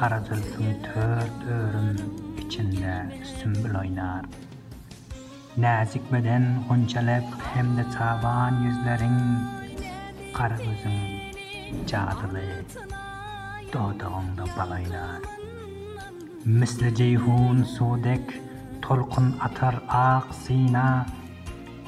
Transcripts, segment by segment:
Gara zülfüň tört örüm içinde sümbül oýnar. Näzik beden gunçalyk hem-de çaban ýüzleriň, gara gözüň jadyly dodagyňda bal oýnar. Misli jeýhun suw dek tolkun atar ak syna.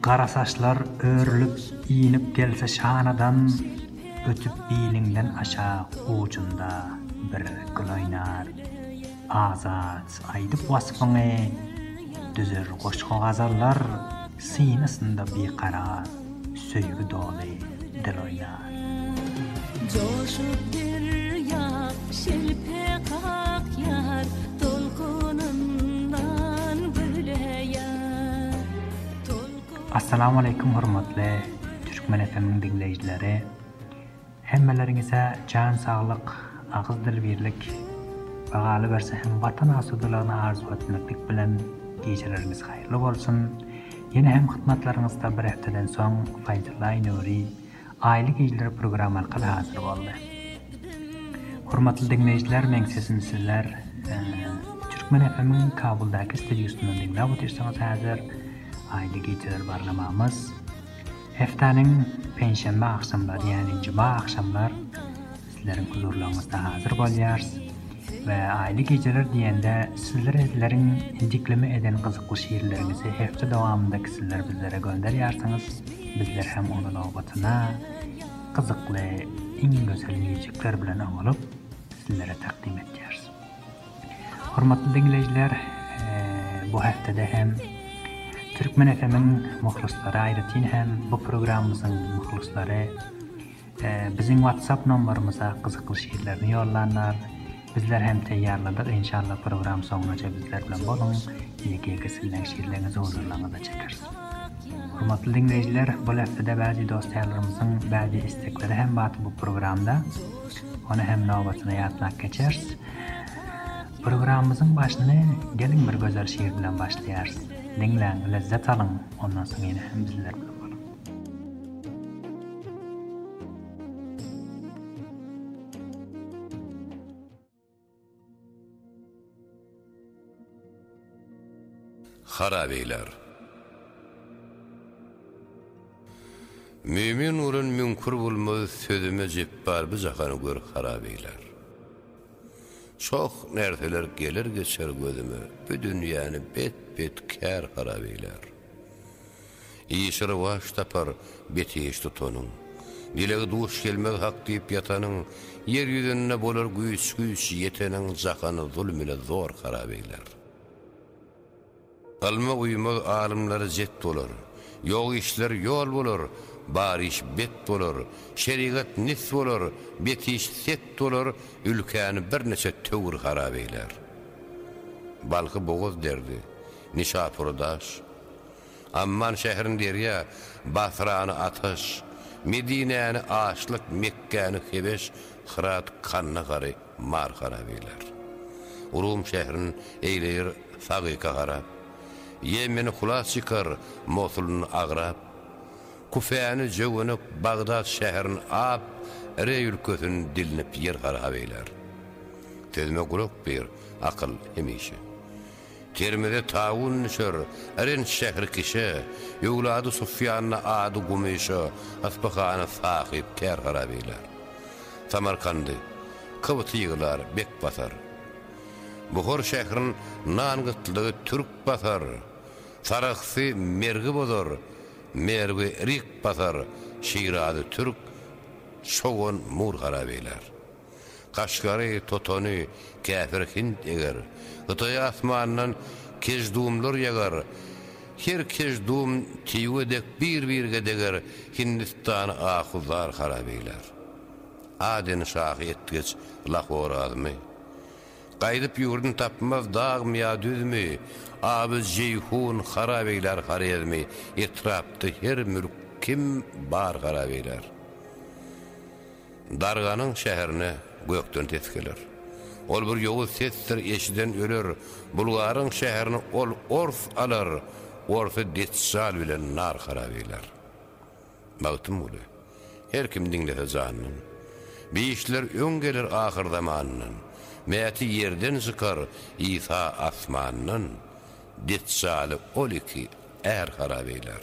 Gara saçlar örülip inip gelse şanadan ötüp biliňden aşak ujunda bir gül oýnar Azat aýdyp waspyňy düzer goşgy gazallar syn ysynda bikarary söýgi doly dil oýnar. Joşup derýa şelpe kakýar, Tolkunyndan güleýär. Assalamu aleýkum hormatly Türkmen FM niň diňleýjileri. Hemmeleriňize jan saglyk, agyz dil birlik we galyberse hem Watan asudalygyny arzuw etmeklik bilen gijeleriňiz haýyrly bolsun. Ýene hem hyzmatlaryňyzda bir hepdeden soň Faýzullaý Nury Aýly gijler program arkaly hasyr boldy. Hormatly diňleýjiler meň sesimi sizler Türkmen FM-iň Kabuldaky studiýasyndan diňläp otyrsyňyz häzir. Aýly gijeler barlamamyz heftaniň penşenbe agşamlary ýagny juma agşamlar Sizleriň huzurlaryňyzda hazyr bolýarys we Aýly gijeler diýende sizler sizleriň dikleme eden gyzykly şirleriňizi hepde dowamynda sizler bizlere gönderýärsiňiz, bizler hem ony nobatyna gyzykly iň gözel mýuzikler bilen oňaryp sizlere takdym etýäris. Hormatly diňleýjiler, bu hepdede hem Türkmen FM-iň muhlyslary aýratyn hem bu programmamyzyň muhlyslary Biziň WhatsApp nomberimize gyzykly şiirlerini ýollanlar bizler hem teýýarladyk inşallah program soňunaça bizler bilen boluň ýeke-ýeke sizleň şiirleriňizi huzurlaryňyza çekeris. Hormatly diňleýjiler bu lehzede bäzi dost ýarlarymyzyň bäzi istekleri hem bady bu programda ony hem nobatyna ýatlap geçeris. Programymyzyň başyny geliň bir gözel şiir bilen başlaýarys. Diňläň lezzet alyň ondan soň ýene hem bizler bilen boluň. Harabeýler. Mümin bolan müňkür bolmaz sözüme jepbar bu jahany gör harabeýler. Çoh nerseler geler geçer gözüme bu dünýäni bet bet kär harabeýler. Işi rowaç tapar, beti eş tutanyň. Dilegi duş gelmez hak diýip ýatanyň, Ýer ýüzünde bolar güýç-güýç ýeteniň, Jahany zulum ile zor harap eýler. Ylma uýmaz alymlar jet bolar, Ýok işler ýol bolar, bar iş bet bolar, Şerigat nis bolar, bet iş set bolar, Ülkäni birniçe töwir harap eýler. Balhy bogaz derdi, Nişapury daş, Amman şährini derýa, Basrany ataş, Medinäni açlyk, Mekgäni hebeş, Hyrat, Kandagary mar harap eýler. Rum şährin eýleýär sagyka harap, Ýemeni hulas çykar, Mosulyny agrap, Küfäni jöwenek, Bagdat şährin ap, Reý ülkesin dilinip ýer harap eýler. Sözüme gulak ber, akyl, hemişe. Termize tawun düşer, Yrynç şähri kişä, Öwlady Sufýanyna ady Gumyşa, Yspyhany Sahyp ter harap eýlär. Samarkandy, Kybty ýyglar, bek basar. Buhar şährin nan gytlygy türk basar, Sarahsy Merwi bozar, Merwi rik basar, Şirazy türk, Çogan mur harap eýlär. Kaşgary, totany, käpir Hind eger. Hytaý asmandan keždumlar ýagar. Her keždum tiwe dek bir-birge deger Hindistany ahu zar harap eýlär. Aden şahy etgeç Lahorazymy. Gaýdyp ýurdun tapmaz dagmy ýa düzmi, Aby Jeýhun harap eýlär Horezmi Etrapda her mülk kim bar harap eýlär. Darganyň şäherine gökden ses geler. Ol bir ýowuz sesdir, eşiden öler, Bulgaryň şäherini ol ors alar, Orsy Deçjal bilen nar harap eýler. Magtymguly, Her kim diňlese jandan, Bişler öň geler ahyr zamandan, Mäti ýerden çykar, Isa asmandan, Deçjaly ol iki är harap eýler.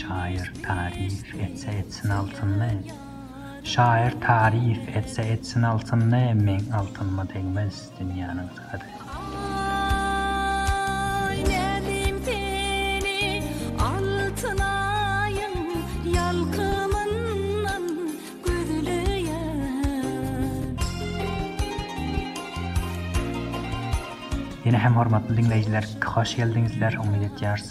Şaýyr taryf etse etsin altynly Şaýyr taryf etse etsin altynly Meň altynma degmez dünýäniň sady. Aý nädeyim seni altynaýym Ýalkymyndan gözleýän. Ýene hem hormatly diňleýjiler hoş geldiňizler umyt etýäris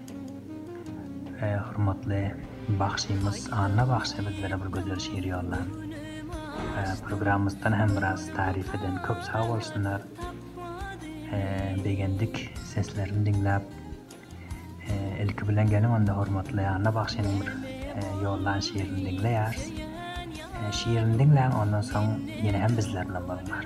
Hormatly bagşymyz Anna bagşy bizlere bir gözel şiir ýollan. Programmasdan hem biraz taryp eden köp sag bolsunlar. Begendik seslerini diňläp. Ilki bilen geliň onda hormatly Anna bagşynyň bir ýollan şiirini diňleýäris. Şiirini diňläň ondan soň ýene hem bizler bilen boluňlar.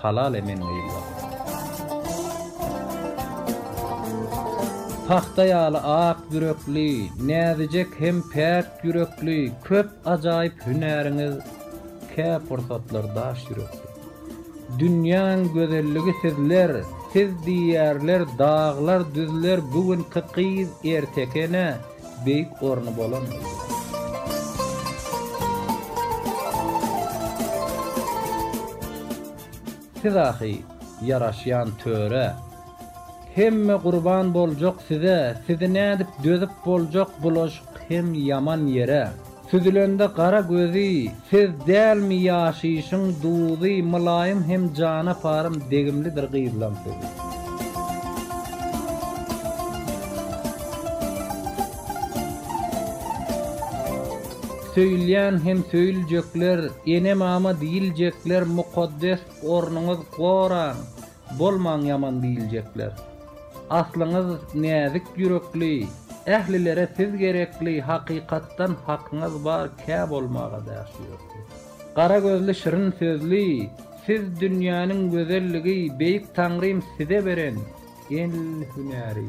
Halal emin gyzlar. Pagta ýaly ak ýürekli, näzijek hem päk ýürekli, köp ajaýyp hünäriňiz, kä pursatlar daş ýürekli. Dünýäň gözelligi sizler, siz diýýärler daglar, düzler, bu günki gyz erteki ene. Beýik orny bolan. Siz ahy, ýaraşýan töre. Hemme gurban boljak size, sizi nädip dözüp boljak bulaşyk hem ýaman ýere. Süzülende gara gözi, Siz dälmi ýaşyşyň duzy Mylaýym hem jana parym Degimlidir gyzlaň sözi. Söýülýän hem söýüljekler, Ene-mama diýiljekler Mukaddes ornuňyz goraň, Bolmaň ýaman diýiljekler. Aslyňyz näzik ýürekli, ählilere siz gerekli hakykatdan hakyňyz bar kä bolmaga daş ýörti. Gara gözli şirin sözli siz dünýäniň gözelligi beýik Taňrym size beren el hünäri.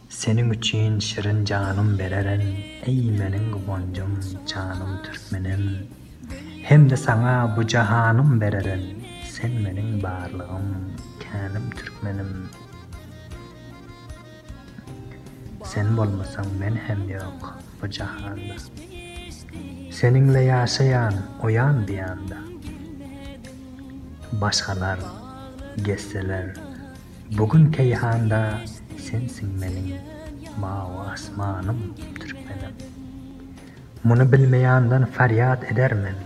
Seniň üçin şirin janym bererin eý meniň guwanjym janym türkmenim Hemde saňa bu jahanym bererin sen meniň barlygym känim türkmenim Sen bolmasaň men hem ýok bu jahanda Seniňle ýaşaýan oýan diýanda Başgalar gezseler Bu gün Keýhanda sensiň meniň mawy asmanym Türkmenim Muny bilmeýandan farýat eder men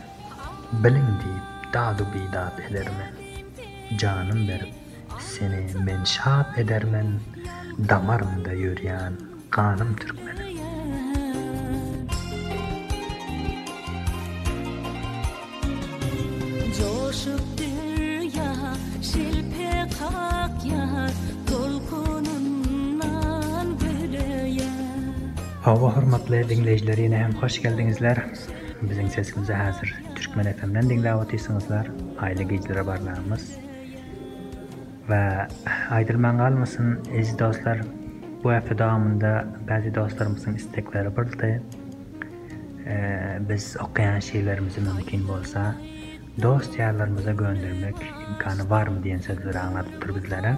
Biliň diýip dadu bidat eder men Janym berip seni men şat eder men Damarymda ýörýän Ganym Türkmenim. Joşup derýa şelpe kakýar, tolkunyndan güleýär. Hawa hormatly diňleýjiler ýene hem hoş geldiňizler. Biziň sesimizi häzir Türkmen FM-den diňläp otyrsyňyzlar. Aýly gijlere barlagymyz. We aýdylman galmasyn eziz dostlar bu hepde dowamynda bäzi dostlarymyzyň istekleri boldy. Biz okaýan şiirlerimizi mümkin bolsa dost ýarlarymyza göndermek imkany barmy diýen sözleri aňladyp dur bizlere.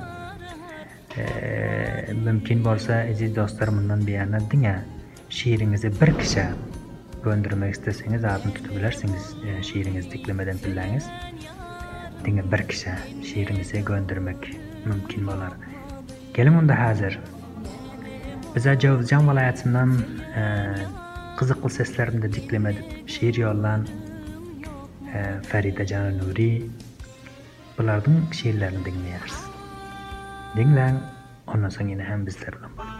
Mümkin bolsa eziz dostlar mundan beýana diňe Şiriňize bir kişä göndirmek isleseňiz adyny tutubilersiňiz şiriňizi diklemeden pilleňiz diňe bir kişä şiriňizi göndirmek mümkin bolar geliň onda hazir bize Jowzjan welaýatyndan gyzykly seslerimde dikleme edip şir ýollan Feride Jana Nuri bulardyň şirlerini diňleýäris diňläň ondan soň ýene hem bizler bilen boluň.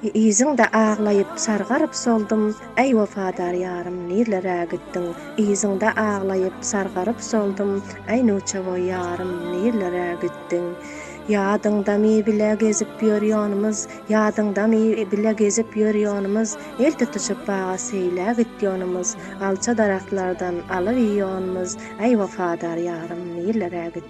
Yzyňda aglaýyp, sargaryp soldum, Äý wepadar ýarym, nirler-ä gitdiň? Yzyňda aglaýyp, sargaryp soldum, Äý nuçaboý ýarym, nirler-ä gitdiň? Ýadyňdamy bile gezip ýör ýonumyz, Ýadyňdamy bile gezip ýör ýonumyz, El tutuşyp baga seýlä git ýonumyz, Alça daragtlardan alyp iýonymyz, Äý wepadar ýarym, nirler-ä gitdiň?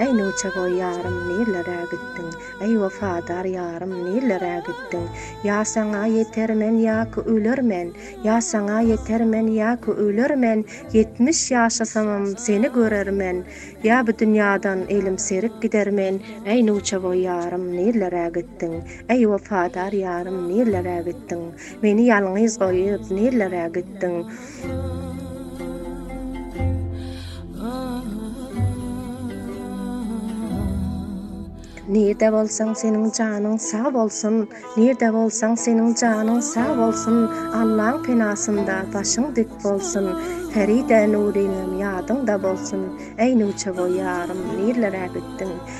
Äý nöçeboý ýarym, nirlerä gitdiň? Äý wepadar ýarym, nirlerä gitdiň? Ýa saňa ýeter men ýa-ki öler men, Ýa saňa ýeter men ýa-ki öler men, Ýetmiş ýaşasamam seni görer men, Ýa bu dünýadan elim serip gider men. Äý nöçeboý ýarym, nirlerä gitdiň? Äý wepadar ýarym, nirlerä gitdiň? Meni ýalňyz goýup, nirlerä gitdiň? Nirde bolsaň seniň janyň sag bolsun Nirde bolsaň seniň janyň sag bolsun Allaň penasynda başyň dik bolsun Feride Nuryňam ýadyňda bolsun Eý Nuçeboý ýarym nirlerä gitdiň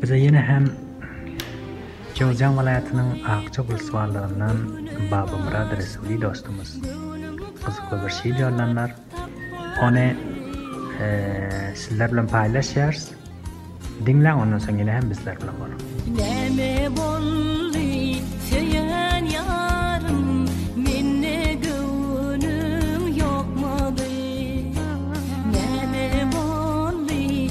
Bize ýene hem Jowzjan welaýatynyň Akja Gulsuwarlygyndan Babamyrat Resuly dostumyz gyzykly bir şyl ýollandylar. Ony sizler bilen paýlaşýarys. Diňläň, ondan soň ýene hem bizler bilen boluň. Näme boldy söýen ýarym mende göwnüň ýokmady Näme boldy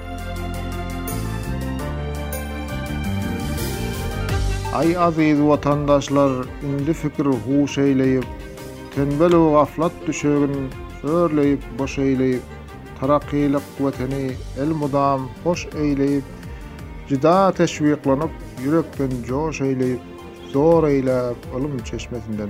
Aý azyz watandaşlar indi fikir huş eýleýip, Tenbelu gaflat düşegin örleýip boş eýleýip, Tarakylyk weteni elmydam hoş eýleýip, Jyda teşwiklanyp ýürekden joş eýleýip, Zor eýläp ylym çeşmesinden.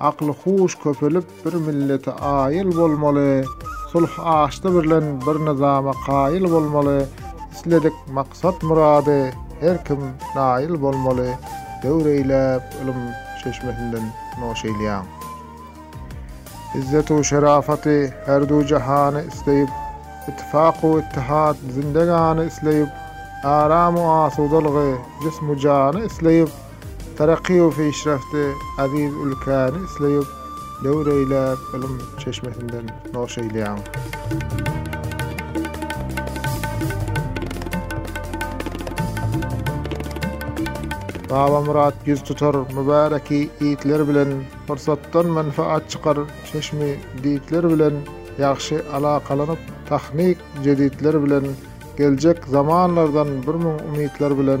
Akly huş köpelip bir millete aýyl bolmaly, sulh aşdy birlen bir nyzama kaýyl bolmaly, isledik maksat murady her kim naýyl bolmaly, döwür eýläp ylym çeşmesinden noş eýlýäň. Izzetu şerafaty her du jahany isleýip, ittifaku ittihat zindegany isleýip, aramu asudalygy jismu jany isleýip, Taraky we peýşrafty aziz ülkäni isleýip, döwür eýläp ylym çeşmesinden noş eýleýäň. Babamyrat ýüz tutar mübäreki ýigitler bilen, pursatdan menfaat çykar çeşmi diýtler bilen ýagşy alakalanyp, tahnik jeditler bilen, geljek zamanlardan bir müň umytlar bilen,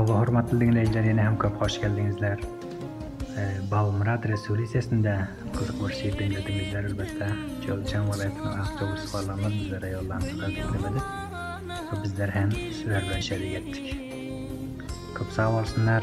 Hawa hormatly diňleýjiler ýene hem köp hoş geldiňizler. Balmyrat Resuli sesinde gyzyk bir şiir diňlediňizler elbetde. Jölçem welaýatynyň awtobus galanyny bizlere ýollanyňyzlar diýdim edip. Bizler hem sizler bilen şerik etdik. Köp sag bolsunlar.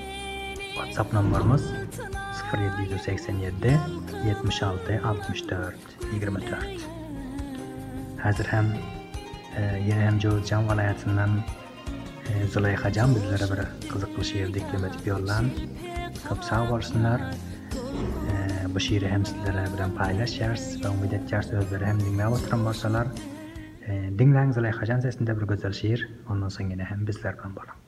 WhatsApp nomerimiz sifir ýedi ýüz segsen ýedi ýetmiş alty altmyş dört ýigrimi dört Häzir hem ýene hem Jowzjan welaýatyndan Zulaýhajan bizlere bir gyzykly şiir diklem edip ýollan. Köp sag bolsunlar. Bu şiiri hem sizlere bilen paýlaşýarys we umyt etýäris özleri hem diňläp oturan bolsalar. Diňläň Zulaýhajan sesinde bir gözel şiir. Ondan soň ýene hem bizler bilen boluň.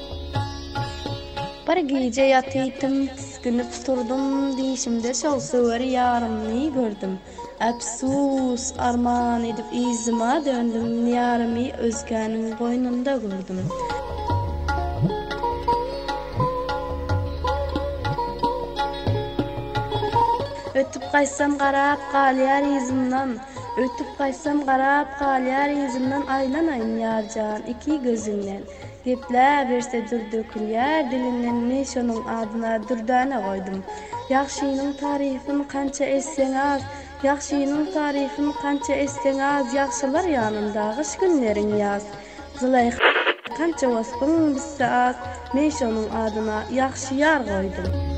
Bir gije ýatypdym, tisginip turdum, Dişimde şol söwer ýarymny gördüm. Äpsus, arman edip yzyma döndüm, Ýarymy özgäniň goýnunda gördüm. Ötüp gaýtsam garap galýar yzymdan, Ötüp gaýtsam garap galýar yzymdan, Aýlanaýyn ýar jan iki gözüňden. Gepläberse dür dökülýär dilinden men şonuň adyna Dürdäne goýdum. Ýagşynyň taryfyn kança etseň az, Ýagşynyň taryfyn kança etseň az Ýagşylar ýanynda gyş günleriň ýaz. Zylaýka kança waspyň bitse az, Men şonuň adyna Ýagşy ýar goýdum.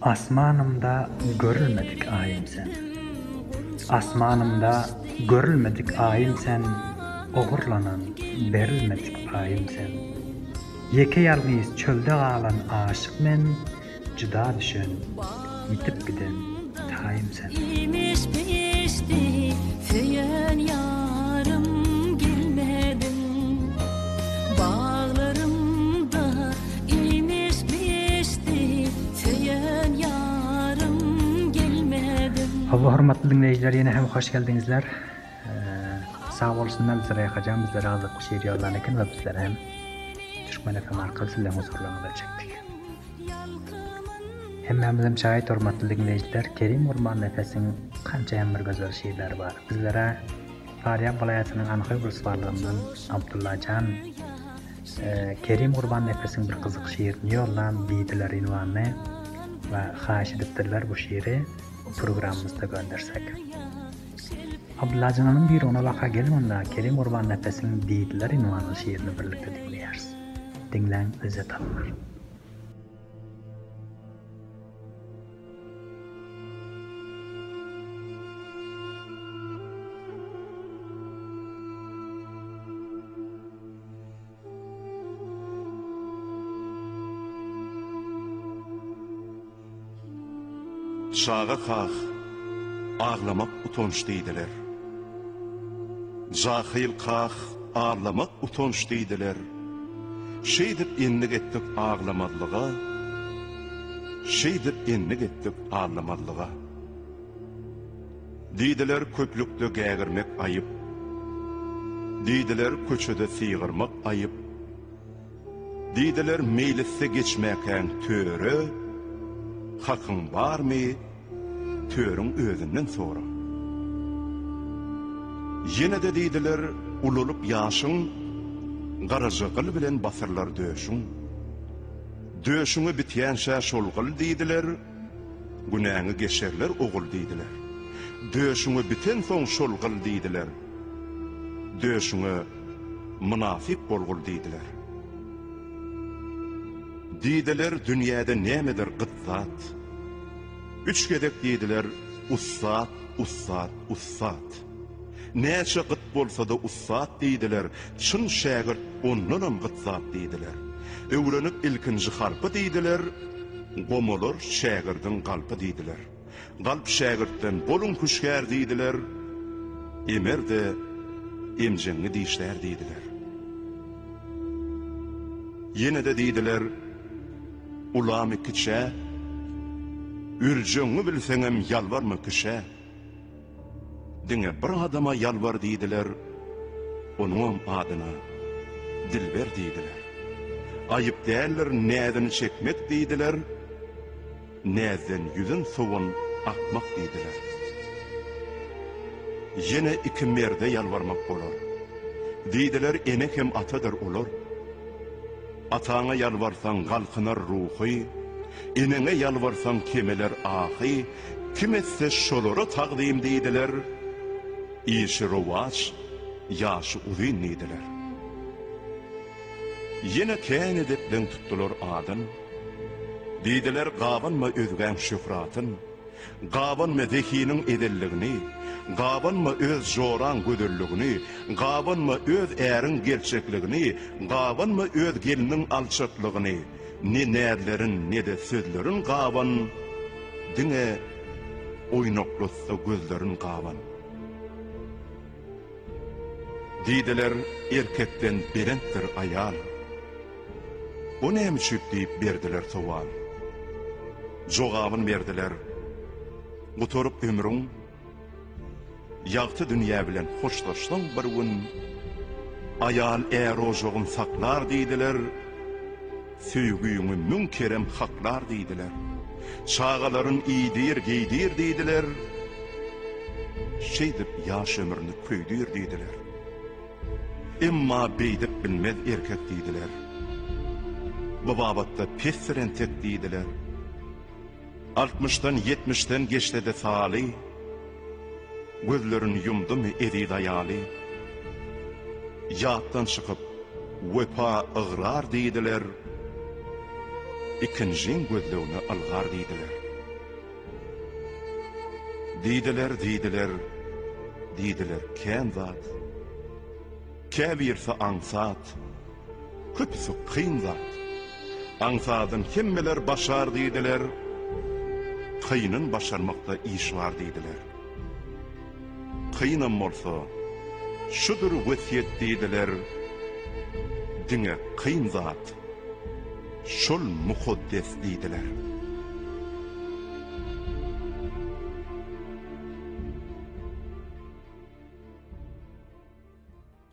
Asmanymda görülmedik aýym sen. Asmanymda görülmedik aýym sen, Ogurlanan, berilmedik paýym sen. Ýeke-ýalňyz çölde galan aşyk men, Juda düşen, ýitip giden taýym sen. Hawa hormatly diňleýjiler ýene hem hoş geldiňizler. Sag bolsunlar bizlere ýakajan bizlere gyzykly şiir ýollan eken we bizler hem Türkmen FM arkaly sizleriň huzurlaryňyza çekdik. Hemmämiz hem şaýat hormatly diňleýjiler Kerim Gurban Nefesiň kança hem bir gözel şiirleri bar. Bizlere Farýap welaýatynyň Anhoý Bulswarlygyndan Abdullajan Kerim Gurbannepesiň bir gyzyk şirini ýollan diýdiler ünwanyny we haýyş edipdirler bu şiri programmyzda göndersek. Abdyllajyňyzyň bir ona baka geliň onda Kerim Gurbannepesiň diýdiler ünwanly şirini birlikde diňleýäris. Diňläň lezzet alynlar. Çaga kah, ağlamak utanç diýdiler. Jahyl kah, ağlamak utanç diýdiler. Şeýdip endik etdik aglamazlyga, Şeýdip endik etdik allamazlyga. Diýdiler köplükde gägirmek aýyp. Diýdiler köçede sygyrmak aýyp. Diýdiler meýlisde geçmäkäň töre, Hakyň barmy, Törüň özünden sora. Ýene-de diýdiler, Ulalyp ýaşyň, garaja gyl bilen basyrlar döşüň. Döşüňi bitýänçä şol gyl diýdiler, Günäňi geçerler, ogul diýdiler. Döşüňi bitensoň şol gyl diýdiler, Döşüňe mynasyp bol gul diýdiler. Diýdiler, Dünýäde nämedir gyt zat? Üç gezek diýdiler, Ussat, ussat, ussat! Näçe gyt bolsa-da ussat diýdiler, çyn şägirt ondanam gyt zat diýdiler. Öwrenip ilkinji harpy diýdiler, Gomalar şägirdiň galpy diýdiler. Galp şägirtden boluň hüşgär diýdiler, Emer-de emjeňňi dişlär diýdiler. Ýene-de diýdiler, Ulamy kiçä, Öljegiňi bilseňem ýalbarma kişä. Diňe bir adama ýalbar diýdiler, Onuňam adyna Dilber diýdiler. Aýyp däldir näzini çekmek diýdiler, Näzden ýüzün sowan akmak diýdiler. Ýene iki merde ýalbarmak bolar, Diýdiler ene hem atadyr olar. Ataňa ýalbarsaň galkynar ruhy, Eneňe ýalbarsaň kemeler ahy, Kim etse şolara tagzym diýdiler, Işi rowaç, ýaşy uzyn diýdiler. Ýene kän edepden tutdular adyn, Diýdiler gabanma özgäň şöhratyn, Gabanma zehiniň ezelligini, Gabanma öz joraň gözelligini, Gabanma öz äriň gerçekligini, Gabanma öz gelniň alçaklygyny, Ne näzlerin, ne-de sözlerin gaban, Diňe oýnaklatsa gözlerin gaban. Diýdiler, Erkekden belentdir aýal. O näme üçip diýip berdiler sowal. Jogabyn berdiler, Gutaryp ömrüň, Ýagty dünýä bilen hoşlaşsaň bir gün, Aýal är ojagyn saklar diýdiler, Söýgüňi müň kerem haklar diýdiler. Çagalaryň iýdir, geýdir diýdiler. Şeýdip ýaş ömrüni köýdür diýdiler. Emma beýdip bilmez erkek diýdiler. Bu babatda pesdir entek diýdiler. Altmyşdan ýetmişden geçsede saly, Gözlerin ýumdumy eziz aýaly. Ýatdan çykyp, wepa ygrar diýdiler, Ikinjiň gözlegine ylgar diýdiler. Diýdiler, diýdiler, diýdiler kän zat, Käbirsi aňsat, Köpüsi kyn zat. Aňsatdan hemmeler başar diýdiler, Kynyn başarmakda iş bar diýdiler. Kynam bolsa, şudur wesýet diýdiler, Diňe kyn zat, şol mukaddes diýdiler.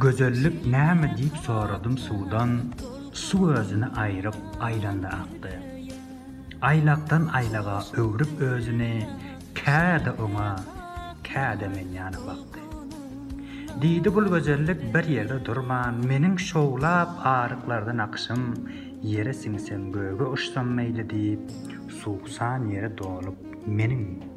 Gözellik näme diýip soradym suwdan, Suw özüni aýryp, aýlanda akdy. Aýlakdan aýlaga öwrüp özüni, Käde oňa, käde men ýana bakdy. Diýdi bul gözellik bir ýerde durman, Meniň şowlap aryklarda nakyşym, Ýere siňsem, göge uçsam meýli diýip, Suwsan ýere dolup, meniň.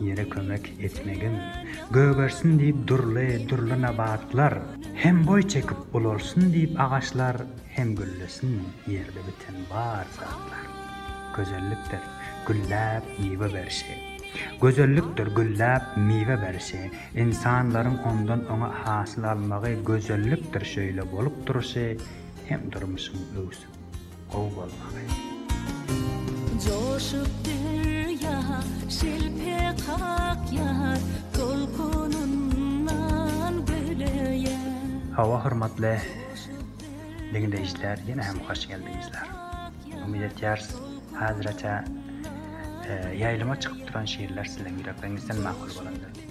Ýere kömek etmegem. Gögersin diýip dürli, dürli nabatlar. Hem boý çekip ulalsyn diýip agaçlar, hem güllesin ýerde biten bar zatlar. Gözellikdir, gülläp miwe berşi. Gözellikdir, gülläp miwe berşi. Ynsanlaryň ondan oňe hasyl almagy gözellikdir şöýle bolup durşy hem durmuşyň öwsümi. Gowy bolmaly. Joşup derýa şelpe kakýar, Tolkunyndan gülýär. Hawa hormatly diňleýjiler ýene hem hoş geldiňizler. Umyt etýäris häzirete ýaýlyma çykyp duran şirler siziň ýürekleňizden makul bolandyr.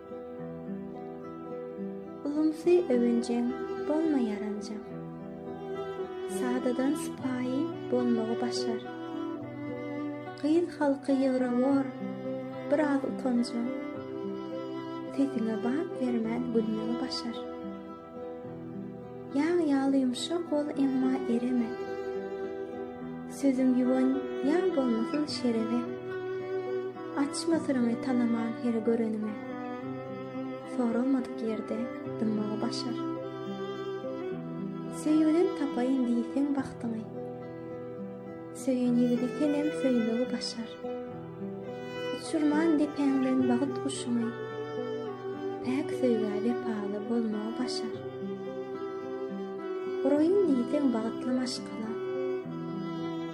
Ulumsy öwünjeň bolma ýaranjaň. Sadadan sypaýy bolmagy başar. Gyz halky ýygrawor, biraz utanjaň. Sesiňe bat bermän gülmegi başar. Ýag ýaly ýumşak bol, emma ereme. Sözüň ýuwan ýag bolmasyn şerebe. Açma syryňy talaman her görenime. Soralmadyk ýerde dymmagy başar. Söýgüden tapaýyn diýseň bagtyňy. Söýen ýigidi senem söýmegi başar. Uçurman depäňden bagt guşuňy, Päk söýgä wepaly bolmagy başar. Guraýyn diýseň bagtly maşgala,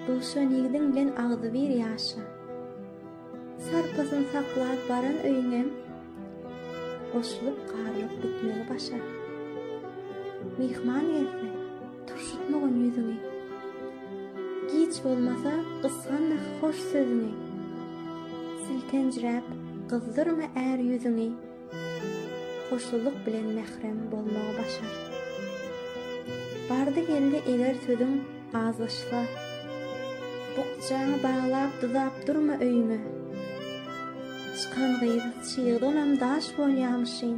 Duşan ýigdiň bilen agzybir ýaşa. Sarpasyn saklap baran öýüňem, Goşulyp garlyp gitmegi başar. Myhman gelse, Turşutmagyn ýüzüňi. Giç bolmasa, gysganma hoş sözüňi. Siltenjiräp, gyzdyrma är ýüzüňi. Hoşlylyk bilen mährem bolmagy başar. Bardy-geldi eger sözüň azlaşsa, Bukjaňy baglap, dyzap durma öýüňe. Çykan gyz çygdanam daş bolýamyşyn.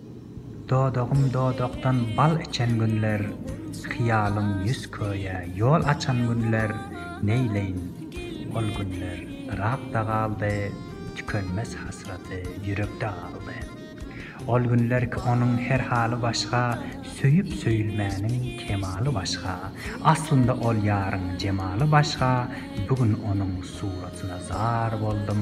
Dodagym dodakdan bal içen günler, Hyýalym ýüz köýe ýol açan günler, Neýleýin, ol günler Yrakda galdy, Tükenmez hasraty ýürekde galdy. Ol günlerki onuň her haly başga, Söýüp-söýülmäniň kemaly başga. Aslynda ol ýaryň jemaly başga, Bu gün onuň suratyna zar boldum,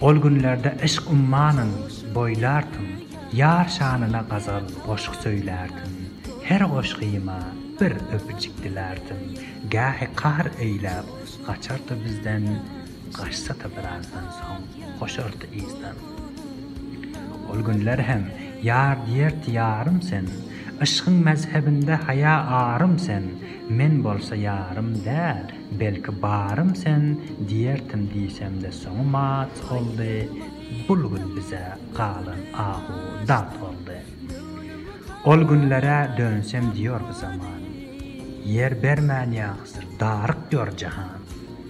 Ol günlerde yşk ummanyn boýlartym, Ýar şanyna gazal, goşgy söýlärdim. Her goşgyma bir öpüjik dilärdim, Gähi kahr eýläp, gaçardy bizden. gaçsa-da birazdan soň goşardy yzdan. Ol günler hem Ýar diýerti ýarym sen, Yşgyň mezhebinde haýa arym sen, Men bolsa ýarym däl, belki barym sen diýerdim diýsemde soňy mat oldy, Bul gün bize galan ahu dat oldy. Ol günlere dönsem diýor bu zaman, Ýer bermän ýagysyr daryk ýor jahan.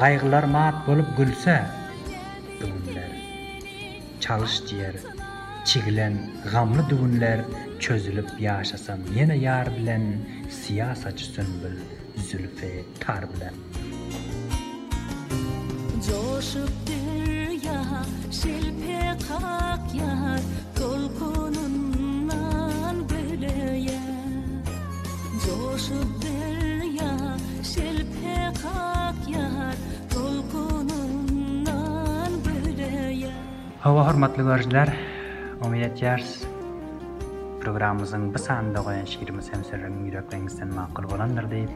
Gaýgylar mat bolup gülse, düwünler Çalyş diýer, çigilen gamly düwünler Çözülip ýaşasam ýene ýar bilen Syýa saçy sünbül, zülfi tar bilen. Joşup derýa, şelpe kakýar, Tolkunyndan güleýär. Joşup derýa şelpe kakýar, tolkunyndan güleýär. Hawa, hormatly görüjiler, umyt etýäris, programmamyzyň bu sanynda goýan şiirimiz hem sizleriň ýürekleriňizden makul bolandyr diýip.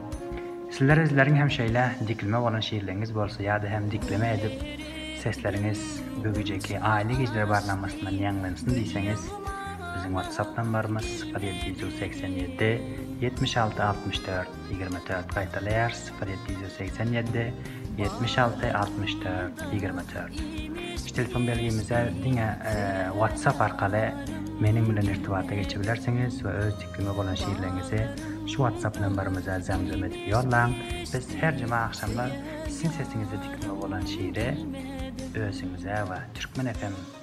Sizler özleriň hem şeýle dikleme bolan şiirleriňiz bolsa ýa-da hem dikleme edip, sesleriňiz bu gijeki Aýly gijeler barnamasyndan ýaňlansyn diýseňiz, Biziň WhatsApp nambarymyz sifir ýedi ýüz segsen ýedi ýetmiş alty altmyş dört ýigrimi dört gaýtalaýarys sifir ýedi ýüz segsen ýedi ýetmiş alty altmyş dört ýigrimi dört şu telefon belgimize diňe WhatsApp arkaly meniň bilen irtibata geçibilersiňiz we öz tiklimi bolan şirleňizi şu WhatsApp nambarymyza zemzem edip ýollaň biz her juma agşamlar siziň sesiňizde tiklimi bolan şiri özüňize we Türkmen FM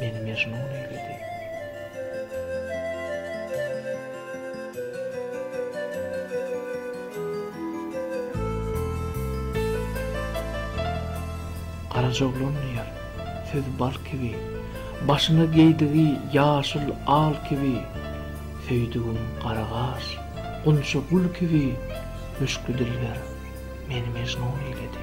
Meni mejnun eýledi. Garajoglan diýer, sözi bal kibi, Başyna geýdigi ýaşyl al kibi, Söýdügim gara gaş, gunça gül kibi, Müşkli dilber meni mejnun eýledi.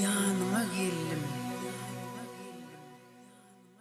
Ýanyňa geldim.